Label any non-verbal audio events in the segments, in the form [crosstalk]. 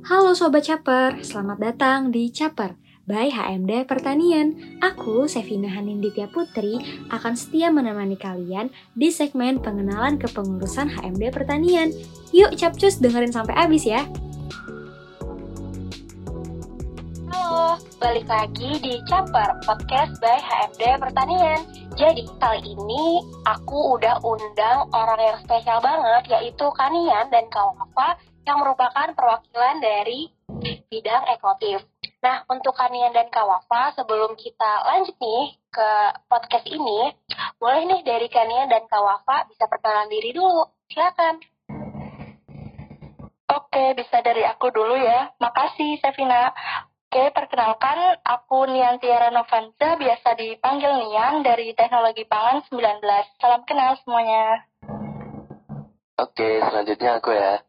Halo Sobat Caper, selamat datang di Caper by HMD Pertanian. Aku, Sevina Haninditya Putri, akan setia menemani kalian di segmen pengenalan kepengurusan HMD Pertanian. Yuk capcus dengerin sampai habis ya. Halo, balik lagi di Caper, podcast by HMD Pertanian. Jadi kali ini aku udah undang orang yang spesial banget yaitu Kanian dan Kawafa yang merupakan perwakilan dari bidang ekotif. Nah, untuk Kanian dan Kawafa, sebelum kita lanjut nih ke podcast ini, boleh nih dari Kanian dan Kawafa bisa perkenalan diri dulu. Silakan. Oke, bisa dari aku dulu ya. Makasih, Sevina. Oke, perkenalkan, aku Nian Tiara Novanza, biasa dipanggil Nian dari Teknologi Pangan 19. Salam kenal semuanya. Oke, selanjutnya aku ya.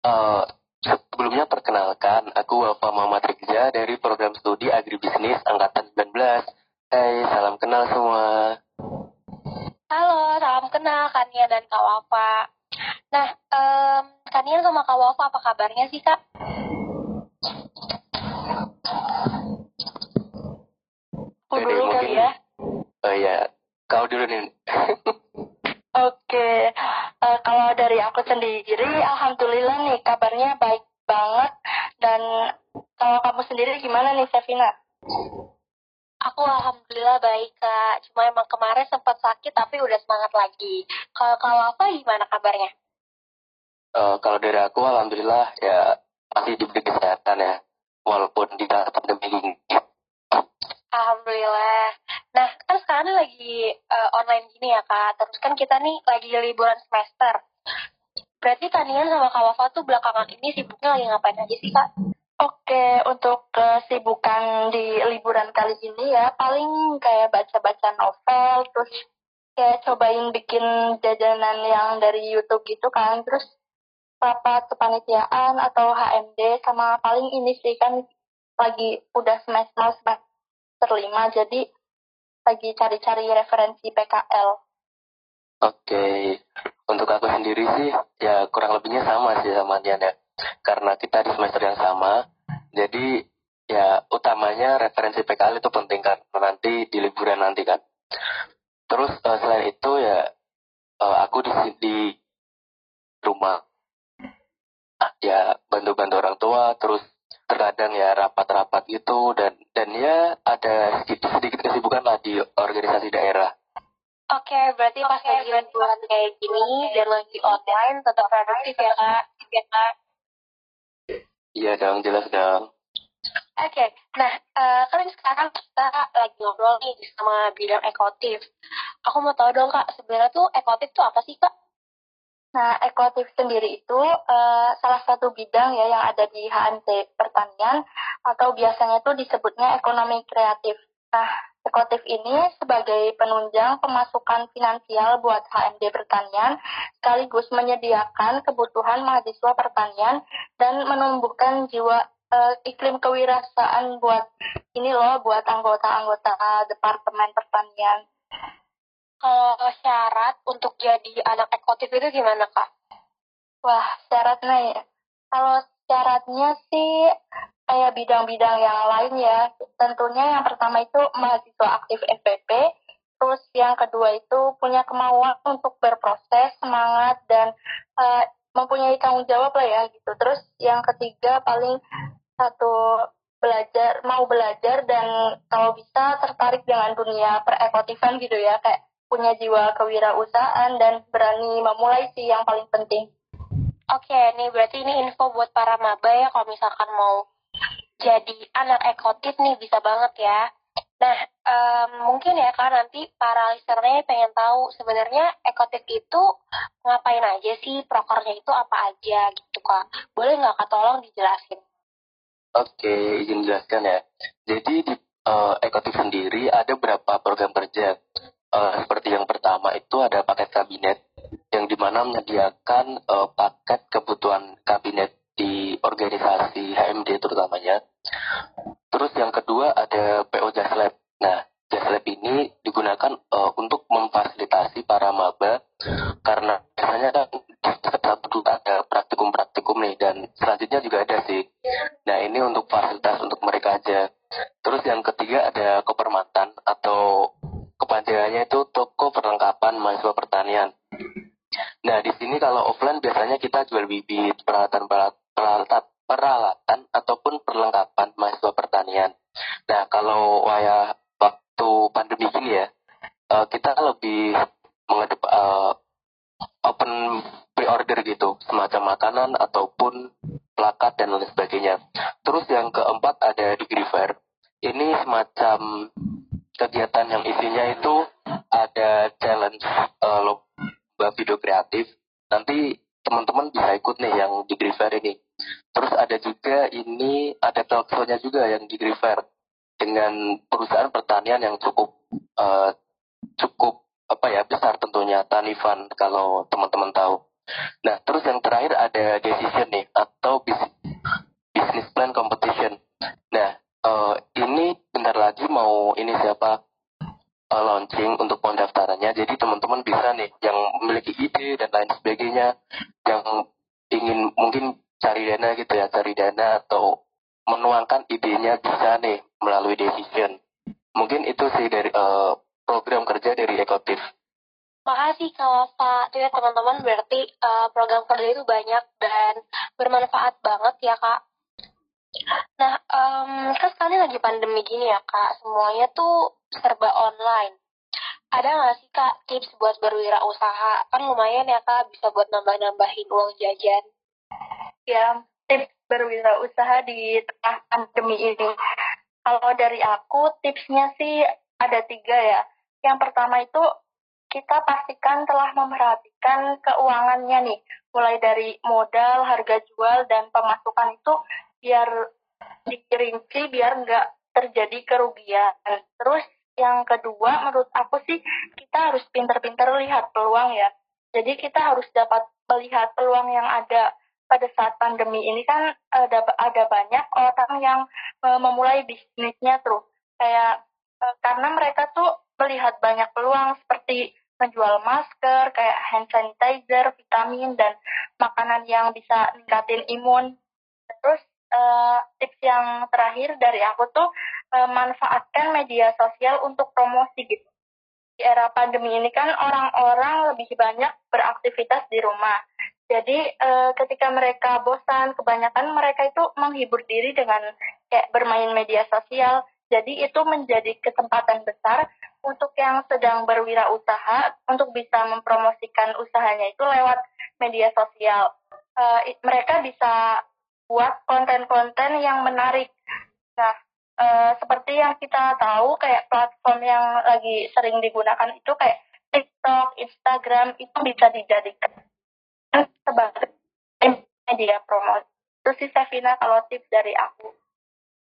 Uh, sebelumnya perkenalkan, aku Wafa Muhammad Rikja dari program studi Agribisnis Angkatan 19. Hai, salam kenal semua. Halo, salam kenal Kania dan Kak Wafa. Nah, um, Kania sama Kak Wafa apa kabarnya sih, Kak? Aku dulu kali ya. Oh iya, kau dulu nih. Oke, uh, kalau dari aku sendiri, alhamdulillah nih kabarnya baik banget. Dan kalau kamu sendiri gimana nih, Sevina? Aku alhamdulillah baik kak. Cuma emang kemarin sempat sakit tapi udah semangat lagi. Kalau kalau apa gimana kabarnya? Uh, kalau dari aku alhamdulillah ya masih diberi kesehatan ya, walaupun di tengah pandemi ini. Alhamdulillah. Nah, kan sekarang lagi uh, online gini ya, Kak. Terus kan kita nih lagi liburan semester. Berarti Tanian sama Kak Wafa tuh belakangan ini sibuknya lagi ngapain aja sih, Kak? Oke, untuk kesibukan di liburan kali ini ya, paling kayak baca-baca novel, terus kayak cobain bikin jajanan yang dari YouTube gitu kan, terus rapat kepanitiaan atau HMD, sama paling ini sih kan lagi udah semester semester terlima jadi lagi cari-cari referensi PKL. Oke, untuk aku sendiri sih ya kurang lebihnya sama sih sama Dian ya. Karena kita di semester yang sama, jadi ya utamanya referensi PKL itu penting kan nanti di liburan nanti kan. Terus uh, selain itu ya uh, aku di di rumah ya bantu-bantu orang tua terus terkadang ya rapat-rapat gitu dan dan ya ada sedikit, sedikit kesibukan lah di organisasi daerah. Oke, okay, berarti pas okay, lagi liburan kayak gini dan lagi online tetap produktif ya kak, ya kak. Iya dong, jelas dong. Oke, okay. nah uh, kan sekarang kita lagi ngobrol nih sama bidang ekotif. Aku mau tahu dong kak, sebenarnya tuh ekotif tuh apa sih kak? Nah, ekotif sendiri itu uh, salah satu bidang ya yang ada di HMT Pertanian atau biasanya itu disebutnya ekonomi kreatif. Nah, ekotif ini sebagai penunjang pemasukan finansial buat HMD Pertanian sekaligus menyediakan kebutuhan mahasiswa pertanian dan menumbuhkan jiwa uh, iklim kewirausahaan buat ini loh buat anggota-anggota Departemen Pertanian kalau syarat untuk jadi anak ekotif itu gimana kak? Wah syaratnya ya. Kalau syaratnya sih kayak bidang-bidang yang lain ya. Tentunya yang pertama itu mahasiswa aktif FPP. Terus yang kedua itu punya kemauan untuk berproses, semangat dan uh, mempunyai tanggung jawab lah ya gitu. Terus yang ketiga paling satu belajar mau belajar dan kalau bisa tertarik dengan dunia perekotifan gitu ya kayak punya jiwa kewirausahaan dan berani memulai sih yang paling penting. Oke, nih berarti ini info buat para maba ya kalau misalkan mau jadi anak ekotif nih bisa banget ya. Nah, um, mungkin ya kan nanti para listenernya pengen tahu sebenarnya ekotif itu ngapain aja sih, prokernya itu apa aja gitu kak. Boleh nggak kak tolong dijelasin? Oke, izin jelaskan ya. Jadi di uh, ekotif sendiri ada berapa program kerja uh, seperti yang pertama itu ada paket kabinet yang di mana menyediakan uh, paket kebutuhan kabinet di organisasi HMD terutamanya. Terus yang kedua ada PO Jaslab. Nah, Jaslab ini digunakan uh, untuk memfasilitasi para maba karena biasanya kan satu ada praktikum-praktikum nih dan selanjutnya juga ada sih. Nah, ini untuk fasilitas untuk mereka aja. Terus yang ketiga ada kepermatan atau kepanitiaannya itu toko perlengkapan mahasiswa pertanian. Nah, di sini kalau offline biasanya kita jual bibit, peralatan peralatan, peralatan ataupun perlengkapan mahasiswa pertanian. Nah, kalau waya waktu pandemi ini ya, eh, kita lebih mengedep eh, open pre-order gitu, semacam makanan ataupun plakat dan lain sebagainya. Terus yang keempat ada di fair. Ini semacam kegiatan yang isinya itu ada challenge uh, lomba video kreatif. Nanti teman-teman bisa ikut nih yang degree fair ini. Terus ada juga ini ada talk show-nya juga yang degree fair dengan perusahaan pertanian yang cukup uh, cukup apa ya besar tentunya Tanifan kalau teman-teman tahu. Nah terus yang terakhir ada decision nih atau business plan competition. Nah uh, ini bentar lagi mau ini siapa uh, launching untuk pendaftarannya. Jadi teman-teman bisa nih yang memiliki ide dan lain sebagainya, yang ingin mungkin cari dana gitu ya, cari dana atau menuangkan idenya bisa nih melalui decision. Mungkin itu sih dari uh, program kerja dari Ekotif. Makasih Kak Pak. Tuh ya teman-teman berarti uh, program kerja itu banyak dan bermanfaat banget ya Kak. Nah, um, kan sekarang lagi pandemi gini ya Kak, semuanya tuh serba online. Ada nggak sih Kak tips buat berwirausaha? Kan lumayan ya Kak, bisa buat nambah-nambahin uang jajan. Ya, tips berwirausaha di tengah pandemi ini. Kalau dari aku, tipsnya sih ada tiga ya. Yang pertama itu kita pastikan telah memperhatikan keuangannya nih, mulai dari modal, harga jual, dan pemasukan itu biar dirinci, biar nggak terjadi kerugian. Terus yang kedua, menurut aku sih kita harus pinter-pinter lihat peluang ya. Jadi kita harus dapat melihat peluang yang ada pada saat pandemi ini kan ada ada banyak orang yang uh, memulai bisnisnya tuh kayak uh, karena mereka tuh melihat banyak peluang seperti menjual masker, kayak hand sanitizer, vitamin dan makanan yang bisa ningkatin imun. Terus uh, tips yang terakhir dari aku tuh uh, manfaatkan media sosial untuk promosi gitu. Di era pandemi ini kan orang-orang lebih banyak beraktivitas di rumah. Jadi uh, ketika mereka bosan, kebanyakan mereka itu menghibur diri dengan kayak bermain media sosial. Jadi itu menjadi kesempatan besar untuk yang sedang berwirausaha untuk bisa mempromosikan usahanya itu lewat media sosial. Uh, mereka bisa buat konten-konten yang menarik. Nah, e, seperti yang kita tahu kayak platform yang lagi sering digunakan itu kayak TikTok, Instagram itu bisa dijadikan sebagai media promosi. Itu sih Sevina kalau tips dari aku.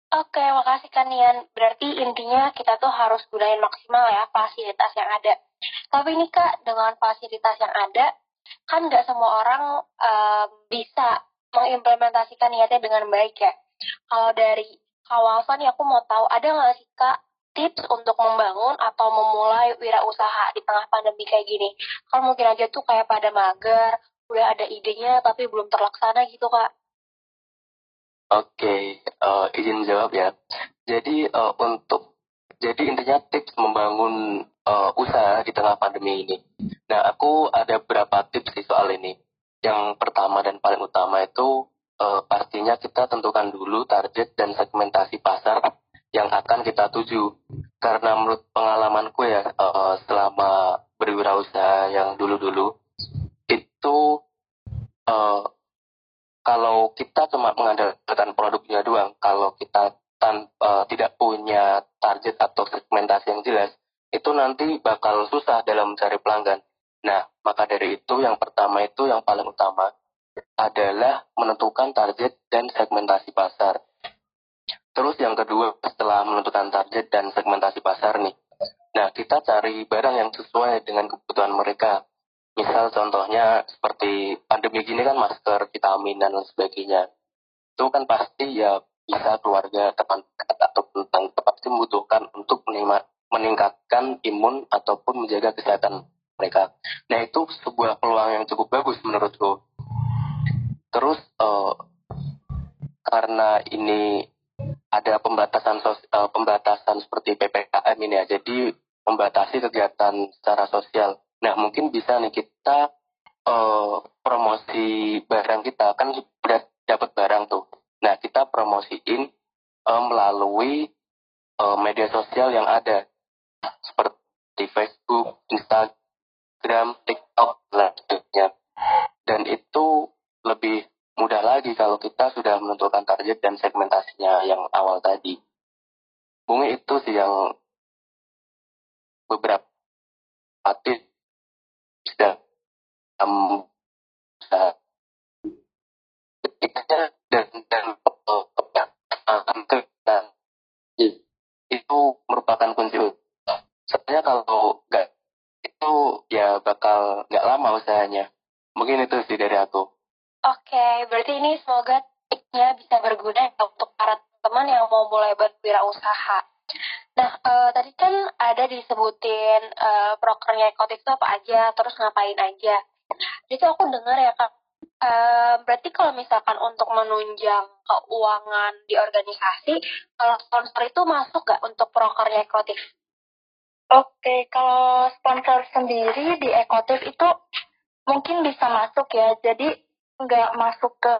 Oke, makasih kan Nian. Berarti intinya kita tuh harus gunain maksimal ya fasilitas yang ada. Tapi ini Kak, dengan fasilitas yang ada, kan nggak semua orang um, bisa mengimplementasikan niatnya dengan baik ya. Kalau dari kawasan ya aku mau tahu ada nggak sih kak tips untuk membangun atau memulai wirausaha di tengah pandemi kayak gini? Kalau mungkin aja tuh kayak pada mager, udah ada idenya tapi belum terlaksana gitu kak. Oke, okay, uh, eh, izin jawab ya. Jadi uh, untuk jadi intinya tips membangun uh, usaha di tengah pandemi ini. Nah, aku ada beberapa tips di soal ini yang pertama dan paling utama itu uh, pastinya kita tentukan dulu target dan segmentasi pasar yang akan kita tuju. Karena menurut pengalamanku ya uh, selama berwirausaha yang dulu-dulu itu uh, kalau kita cuma mengandalkan produknya doang, kalau kita tan uh, tidak punya target atau segmentasi yang jelas, itu nanti bakal susah dalam mencari pelanggan. Nah, maka dari itu yang pertama itu yang paling utama adalah menentukan target dan segmentasi pasar. Terus yang kedua setelah menentukan target dan segmentasi pasar nih. Nah, kita cari barang yang sesuai dengan kebutuhan mereka. Misal contohnya seperti pandemi gini kan masker, vitamin dan sebagainya. Itu kan pasti ya bisa keluarga, teman atau tentang pasti membutuhkan untuk meningkatkan imun ataupun menjaga kesehatan mereka. Nah itu sebuah peluang yang cukup bagus menurutku. Terus uh, karena ini ada pembatasan uh, pembatasan seperti ppkm ini ya, jadi membatasi kegiatan secara sosial. Nah mungkin bisa nih kita uh, promosi barang kita kan sudah dapat barang tuh. Nah kita promosiin uh, melalui uh, media sosial yang ada seperti Facebook, Instagram, TikTok, dan sebagainya. Dan itu lebih mudah lagi kalau kita sudah menentukan target dan segmentasinya yang awal tadi. Mungkin itu sih yang beberapa tips ini semoga tipsnya bisa berguna ya untuk para teman yang mau mulai berwirausaha Nah, uh, tadi kan ada disebutin uh, prokernya Ekotik itu apa aja, terus ngapain aja. Jadi aku dengar ya kak, uh, berarti kalau misalkan untuk menunjang keuangan di organisasi, kalau sponsor itu masuk nggak untuk prokernya Ekotif? Oke, kalau sponsor sendiri di Ekotif itu mungkin bisa masuk ya, jadi nggak masuk ke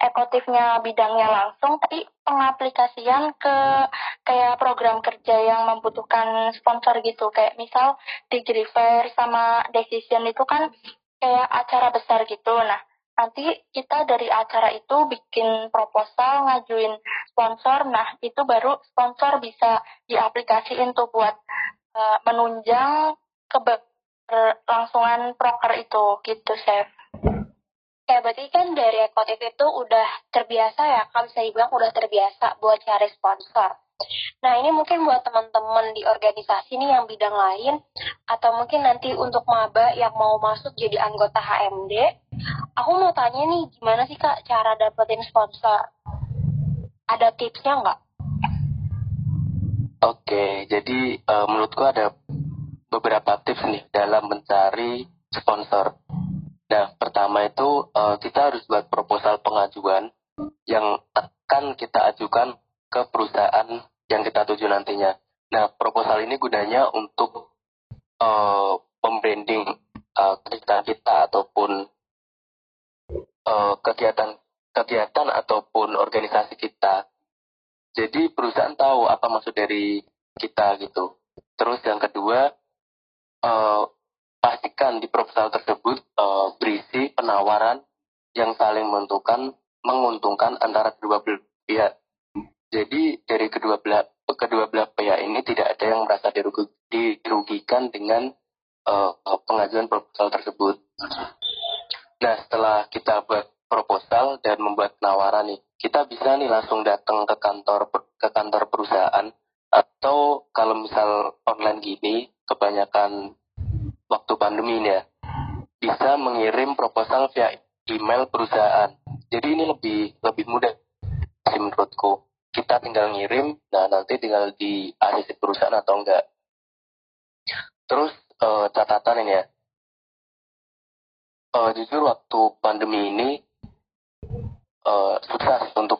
ekotifnya bidangnya langsung, tapi pengaplikasian ke kayak program kerja yang membutuhkan sponsor gitu. Kayak misal di Fair sama Decision itu kan kayak acara besar gitu. Nah, nanti kita dari acara itu bikin proposal, ngajuin sponsor. Nah, itu baru sponsor bisa diaplikasiin tuh buat uh, menunjang keberlangsungan proker itu gitu, Chef. Ya, berarti kan dari ekotif itu udah terbiasa ya, kan bisa dibilang udah terbiasa buat cari sponsor. Nah, ini mungkin buat teman-teman di organisasi nih yang bidang lain, atau mungkin nanti untuk maba yang mau masuk jadi anggota HMD, aku mau tanya nih, gimana sih Kak cara dapetin sponsor? Ada tipsnya nggak? Oke, jadi uh, menurutku ada beberapa tips nih dalam mencari sponsor. Nah, pertama itu uh, kita harus buat proposal pengajuan yang akan kita ajukan ke perusahaan yang kita tuju nantinya. Nah, proposal ini gunanya untuk uh, membranding uh, kegiatan kita ataupun uh, kegiatan kegiatan ataupun organisasi kita. Jadi perusahaan tahu apa maksud dari kita gitu. Terus yang kedua, uh, pastikan di proposal tersebut uh, berisi penawaran yang saling menentukan menguntungkan antara kedua pihak. Jadi dari kedua belah kedua belah pihak ini tidak ada yang merasa dirugi, dirugikan dengan uh, pengajuan proposal tersebut. Nah setelah kita buat proposal dan membuat penawaran nih, kita bisa nih langsung datang ke kantor ke kantor perusahaan atau kalau misal online gini kebanyakan proposal via email perusahaan. Jadi ini lebih lebih mudah sih menurutku. Kita tinggal ngirim, nah nanti tinggal di ACC perusahaan atau enggak. Terus uh, catatan ini ya, uh, jujur waktu pandemi ini uh, susah untuk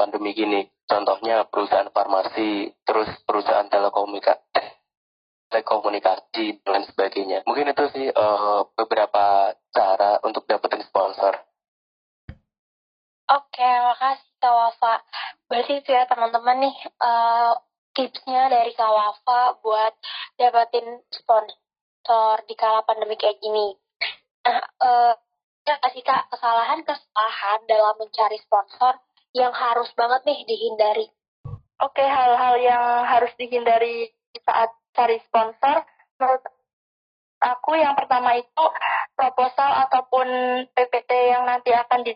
pandemi gini. Contohnya perusahaan farmasi, terus perusahaan telekomunikasi, telekomunikasi dan sebagainya. Mungkin itu sih uh, beberapa cara untuk dapetin sponsor. Oke, makasih Kak Wafa. Berarti itu ya teman-teman nih uh, tipsnya dari Kak Wafa buat dapetin sponsor di kala pandemi kayak gini. Nah, uh, ya kasih Kak kesalahan-kesalahan dalam mencari sponsor yang harus banget nih dihindari. Oke, hal-hal yang harus dihindari saat cari sponsor menurut aku yang pertama itu proposal ataupun PPT yang nanti akan di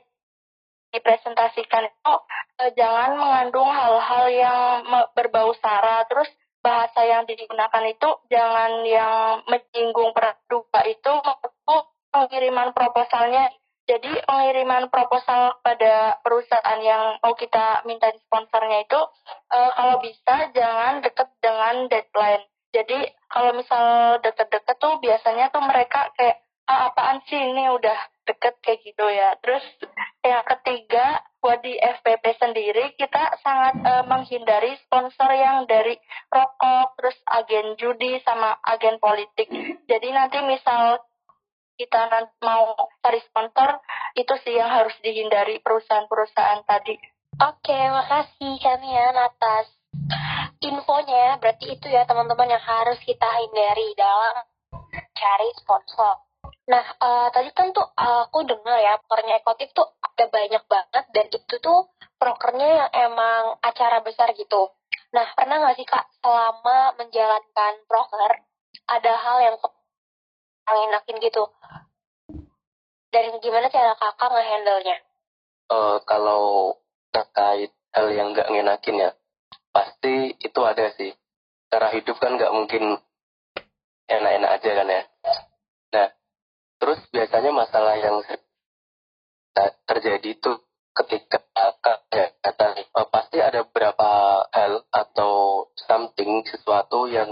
dipresentasikan itu eh, jangan mengandung hal-hal yang berbau sara terus bahasa yang digunakan itu jangan yang menyinggung praduga itu menurutku pengiriman proposalnya Jadi pengiriman proposal pada perusahaan yang mau kita minta sponsornya itu uh, kalau bisa jangan deket dengan deadline. Jadi kalau misal deket-deket tuh biasanya tuh mereka kayak ah, apaan sih ini udah deket kayak gitu ya. Terus yang ketiga buat di FPP sendiri kita sangat uh, menghindari sponsor yang dari rokok, terus agen judi sama agen politik. Jadi nanti misal kita mau cari sponsor itu sih yang harus dihindari perusahaan-perusahaan tadi. Oke, makasih Kamian atas infonya. Berarti itu ya teman-teman yang harus kita hindari dalam cari sponsor. Nah, uh, tadi kan tuh aku dengar ya, prokernya Ekotif tuh ada banyak banget dan itu tuh prokernya yang emang acara besar gitu. Nah, pernah nggak sih Kak selama menjalankan proker ada hal yang enakin gitu? Dan gimana cara kakak ngehandle-nya? Uh, kalau terkait hal yang nggak ngenakin ya, pasti itu ada sih. Cara hidup kan nggak mungkin enak-enak aja kan ya. Nah, terus biasanya masalah yang terjadi itu ketika ya, kata uh, pasti ada beberapa hal atau something sesuatu yang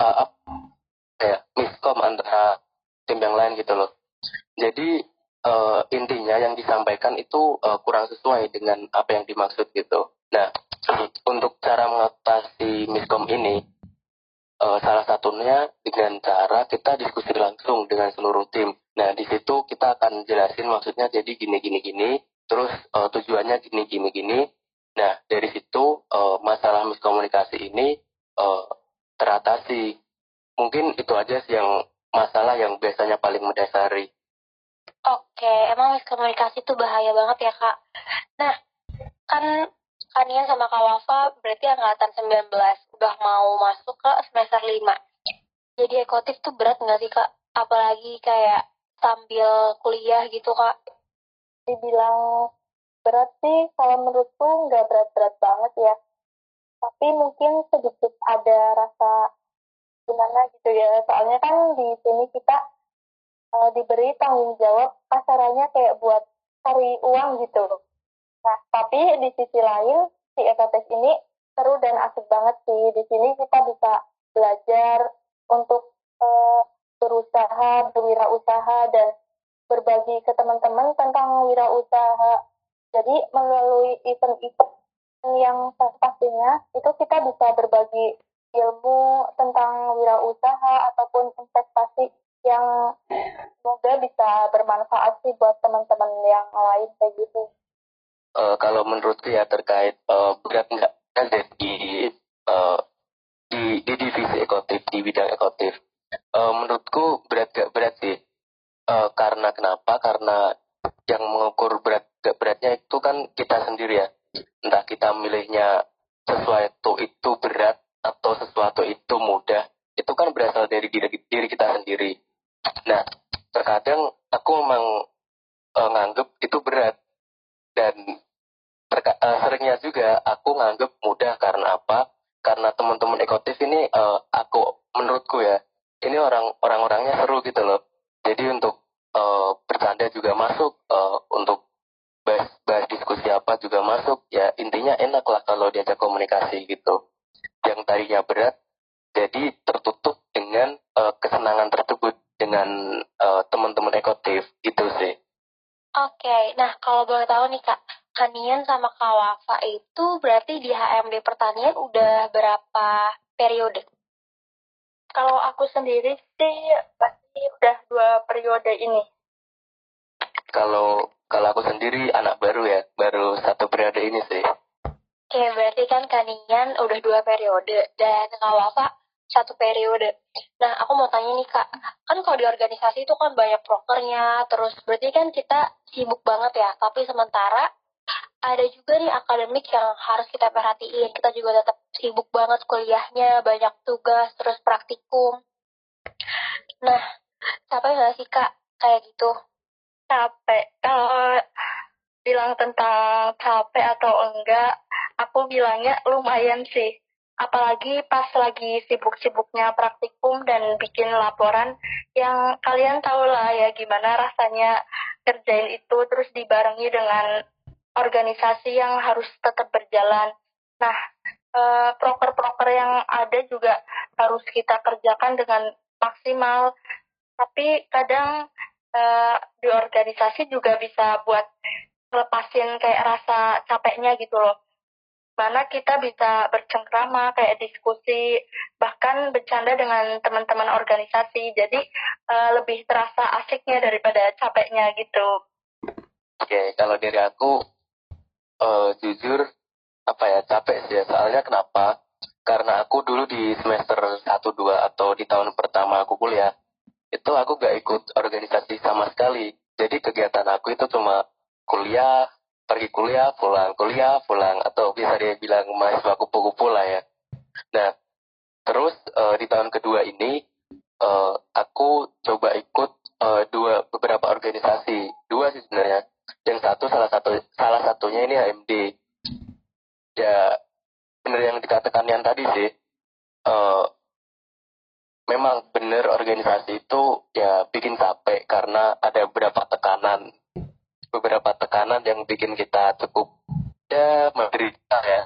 uh, ya miskom antara tim yang lain gitu loh jadi uh, intinya yang disampaikan itu uh, kurang sesuai dengan apa yang dimaksud gitu. Nah, untuk cara mengatasi miskom ini, uh, salah satunya dengan cara kita diskusi langsung dengan seluruh tim. Nah, di situ kita akan jelasin maksudnya jadi gini gini gini, terus uh, tujuannya gini gini gini. Nah, dari situ uh, masalah miskomunikasi ini uh, teratasi. Mungkin itu aja sih yang masalah yang biasanya paling mendasari. Oke, emang miskomunikasi itu bahaya banget ya, Kak. Nah, kan Kanian sama Kak Wafa berarti angkatan 19, udah mau masuk ke semester 5. Jadi ekotif tuh berat nggak sih, Kak? Apalagi kayak sambil kuliah gitu, Kak. Dibilang berat sih, kalau menurutku nggak berat-berat banget ya. Tapi mungkin sedikit ada rasa gimana gitu ya. Soalnya kan di sini kita uh, diberi tanggung jawab kasarannya kayak buat cari uang gitu. Nah, tapi di sisi lain si ekotes ini seru dan asik banget sih. Di sini kita bisa belajar untuk uh, berusaha, berwirausaha dan berbagi ke teman-teman tentang wirausaha. Jadi melalui event-event yang pastinya itu kita bisa berbagi ilmu tentang wirausaha ataupun investasi yang semoga bisa bermanfaat sih buat teman-teman yang lain kayak gitu. Uh, kalau menurutku ya terkait uh, berat nggak di uh, di di divisi ekotif di bidang ekotif, uh, menurutku berat gak berat sih. Uh, karena kenapa? Karena yang mengukur berat gak beratnya itu kan kita sendiri ya. Entah kita milihnya sesuatu itu berat atau sesuatu itu mudah, itu kan berasal dari diri, diri kita sendiri. Nah, terkadang aku memang uh, nganggep itu berat dan terka- uh, seringnya juga aku nganggep mudah karena apa? Karena teman-teman ekotif ini uh, aku menurutku ya, ini orang orang-orangnya seru gitu loh. Jadi untuk uh, bercanda juga masuk, uh, untuk bahas, bahas diskusi apa juga masuk. Ya intinya enak lah kalau diajak komunikasi gitu. Yang tadinya berat, jadi tertutup dengan uh, kesenangan tersebut dengan uh, teman-teman ekotif itu sih. Oke, okay. nah kalau boleh tahu nih kak, Kanian sama Kak Wafa itu berarti di HMD pertanian udah berapa periode? Kalau aku sendiri sih pasti udah dua periode ini. Kalau kalau aku sendiri anak baru ya, baru satu periode ini sih. Oke, berarti kan Kanian udah dua periode dan Kak Wafa satu periode. Nah, aku mau tanya nih Kak, kan kalau di organisasi itu kan banyak prokernya, terus berarti kan kita sibuk banget ya, tapi sementara ada juga nih akademik yang harus kita perhatiin. Kita juga tetap sibuk banget kuliahnya, banyak tugas, terus praktikum. Nah, capek nggak sih Kak kayak gitu? Capek. Kalau bilang tentang capek atau enggak, aku bilangnya lumayan sih apalagi pas lagi sibuk-sibuknya praktikum dan bikin laporan yang kalian tahu lah ya gimana rasanya kerjain itu terus dibarengi dengan organisasi yang harus tetap berjalan. Nah, eh, proker-proker yang ada juga harus kita kerjakan dengan maksimal. Tapi kadang eh, di organisasi juga bisa buat ngelepasin kayak rasa capeknya gitu loh mana kita bisa bercengkrama kayak diskusi bahkan bercanda dengan teman-teman organisasi. Jadi uh, lebih terasa asiknya daripada capeknya gitu. Oke kalau dari aku uh, jujur apa ya capek sih ya. Soalnya kenapa? Karena aku dulu di semester 1 2 atau di tahun pertama aku kuliah itu aku gak ikut organisasi sama sekali. Jadi kegiatan aku itu cuma kuliah pergi kuliah, pulang kuliah, pulang atau bisa dia bilang mahasiswa kupu-kupu lah ya. Nah, terus uh, di tahun kedua ini uh, aku coba ikut uh, dua beberapa organisasi, dua sih sebenarnya. Yang satu salah satu salah satunya ini HMD. Ya benar yang dikatakan yang tadi sih. Uh, memang benar organisasi itu ya bikin capek karena ada beberapa tekanan beberapa tekanan yang bikin kita cukup ya menderita ya.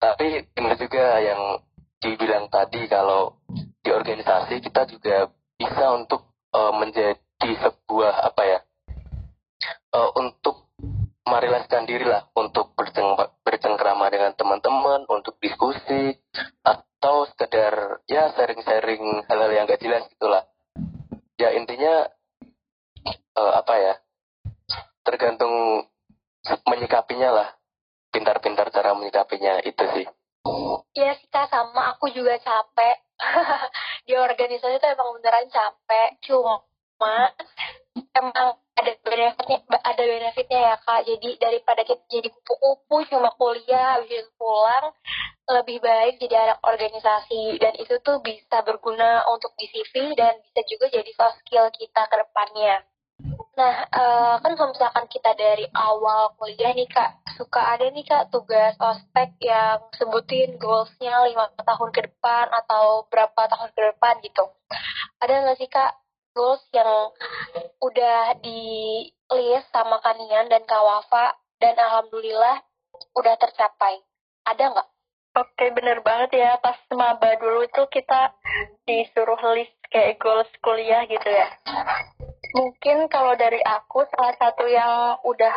Tapi benar juga yang dibilang tadi kalau di organisasi kita juga bisa untuk uh, menjadi sebuah apa ya uh, untuk merilaskan diri lah untuk berceng bercengkrama dengan teman-teman untuk diskusi atau sekedar ya sharing-sharing hal-hal yang gak jelas gitulah ya intinya uh, apa ya tergantung menyikapinya lah. Pintar-pintar cara menyikapinya itu sih. Iya sih kak sama aku juga capek. [laughs] Di organisasi itu emang beneran capek cuma emang ada benefitnya ada benefitnya ya kak. Jadi daripada kita jadi kupu-kupu cuma kuliah habis itu pulang lebih baik jadi anak organisasi. Dan itu tuh bisa berguna untuk di CV dan bisa juga jadi soft skill kita ke depannya Nah, uh, kan kalau misalkan kita dari awal kuliah nih kak, suka ada nih kak tugas ospek yang sebutin goalsnya lima tahun ke depan atau berapa tahun ke depan gitu. Ada nggak sih kak goals yang udah di list sama Kanian dan Kak Wafa dan alhamdulillah udah tercapai? Ada nggak? Oke, bener banget ya. Pas maba dulu itu kita disuruh list kayak goals kuliah gitu ya. Mungkin kalau dari aku salah satu yang udah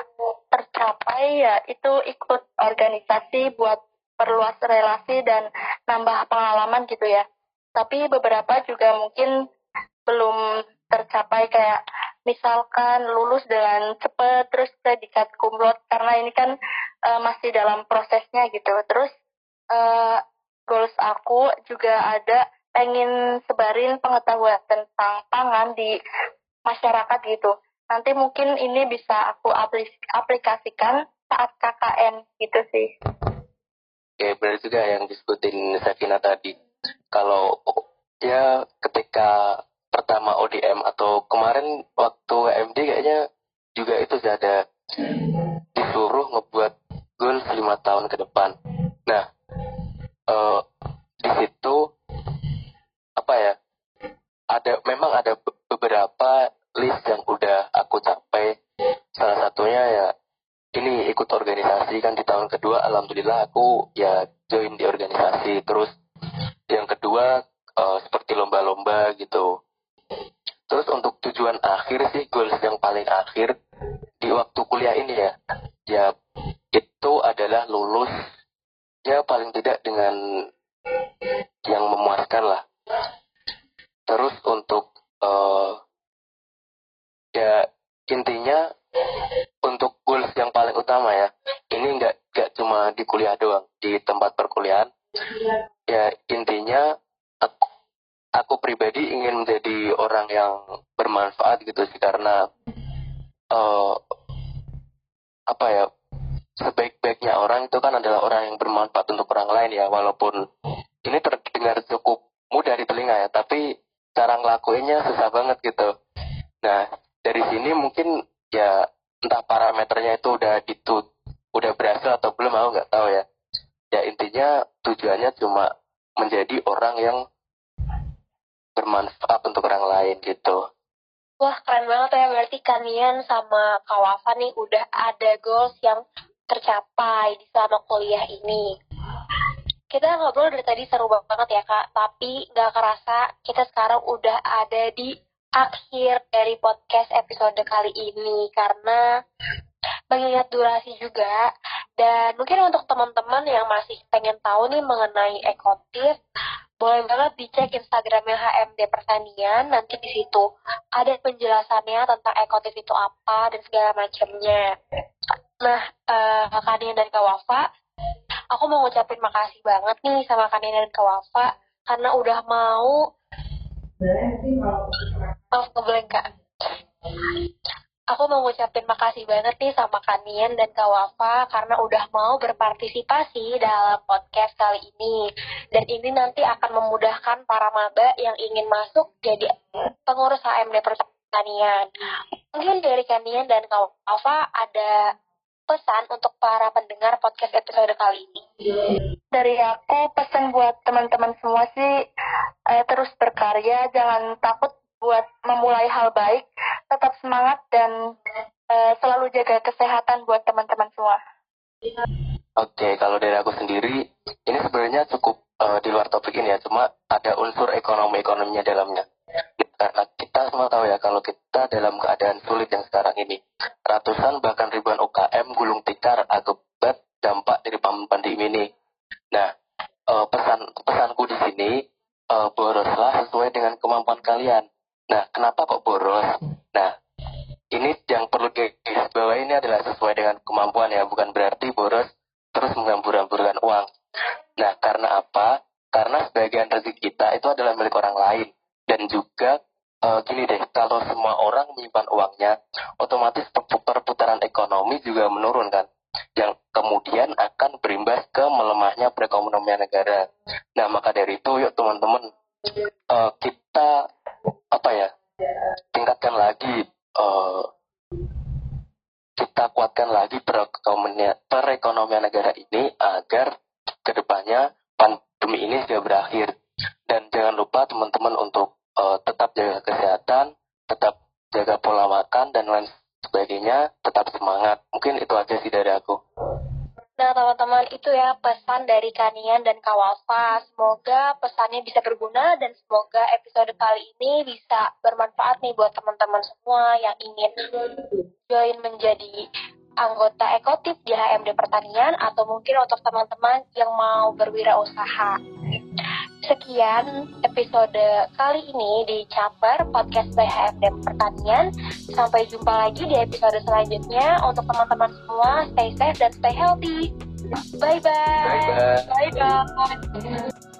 tercapai ya itu ikut organisasi buat perluas relasi dan nambah pengalaman gitu ya. Tapi beberapa juga mungkin belum tercapai kayak misalkan lulus dengan cepat terus predikat kumlot karena ini kan uh, masih dalam prosesnya gitu. Terus uh, goals aku juga ada pengen sebarin pengetahuan tentang pangan di masyarakat gitu. Nanti mungkin ini bisa aku aplikasikan saat KKN gitu sih. Oke, benar juga yang disebutin Sevina tadi. Kalau ya ketika pertama ODM atau kemarin waktu MD kayaknya juga itu sudah ada disuruh ngebuat goals lima tahun ke depan. Nah, uh, di situ apa ya? Ada memang ada beberapa list yang udah aku capai. Salah satunya ya ini ikut organisasi kan di tahun kedua alhamdulillah aku ya join di organisasi. Terus yang kedua uh, seperti lomba-lomba gitu. Terus untuk tujuan akhir sih goals yang paling akhir di waktu kuliah ini ya ya itu adalah lulus ya paling tidak dengan yang memuaskan lah. Terus untuk uh, ya intinya untuk goals yang paling utama ya ini nggak nggak cuma di kuliah doang di tempat perkuliahan. Ya intinya aku aku pribadi ingin menjadi orang yang bermanfaat gitu sih karena uh, apa ya sebaik-baiknya orang itu kan adalah orang yang bermanfaat untuk orang lain ya walaupun ini terdengar cukup mudah di telinga ya tapi cara ngelakuinnya susah banget gitu. Nah, dari sini mungkin ya entah parameternya itu udah ditut, udah berhasil atau belum aku nggak tahu ya. Ya intinya tujuannya cuma menjadi orang yang bermanfaat untuk orang lain gitu. Wah keren banget ya berarti kalian sama Kawafa nih udah ada goals yang tercapai di selama kuliah ini. Kita ngobrol dari tadi seru banget ya kak, tapi nggak kerasa kita sekarang udah ada di akhir dari podcast episode kali ini. Karena mengingat durasi juga dan mungkin untuk teman-teman yang masih pengen tahu nih mengenai ekotif boleh banget dicek Instagramnya HMD Pertanian nanti di situ ada penjelasannya tentang ekotif itu apa dan segala macamnya. Nah uh, Kanian dan Kawafa aku mau ngucapin makasih banget nih sama Kanian dan Kawafa karena udah mau Maaf ngeblank kak. Aku mau ngucapin makasih banget nih sama Kanian dan Kak Wafa karena udah mau berpartisipasi dalam podcast kali ini. Dan ini nanti akan memudahkan para maba yang ingin masuk jadi pengurus HMD Pertanian. Mungkin dari Kanian dan Kak Wafa ada pesan untuk para pendengar podcast episode kali ini? Dari aku pesan buat teman-teman semua sih eh, terus berkarya, jangan takut buat memulai hal baik, tetap semangat dan uh, selalu jaga kesehatan buat teman-teman semua. Oke, kalau dari aku sendiri, ini sebenarnya cukup uh, di luar topik ini ya, cuma ada unsur ekonomi-ekonominya dalamnya. Karena kita semua tahu ya, kalau kita dalam keadaan sulit yang sekarang ini, ratusan bahkan ribuan UKM gulung tikar akibat dampak dari pandemi ini. Nah, uh, pesan pesanku di sini, uh, boroslah sesuai dengan kemampuan kalian. Nah, kenapa kok boros? Teman-teman untuk uh, tetap jaga kesehatan tetap jaga pola makan dan lain sebagainya tetap semangat mungkin itu aja sih dari aku Nah teman-teman itu ya pesan dari Kanian dan Kawafa. Semoga pesannya bisa berguna dan semoga episode kali ini bisa bermanfaat nih buat teman-teman semua yang ingin join menjadi anggota ekotif di HMD Pertanian atau mungkin untuk teman-teman yang mau berwirausaha. Sekian episode kali ini di Caper Podcast by HMD Pertanian. Sampai jumpa lagi di episode selanjutnya. Untuk teman-teman semua, stay safe dan stay healthy. Bye-bye. Bye-bye. Bye-bye.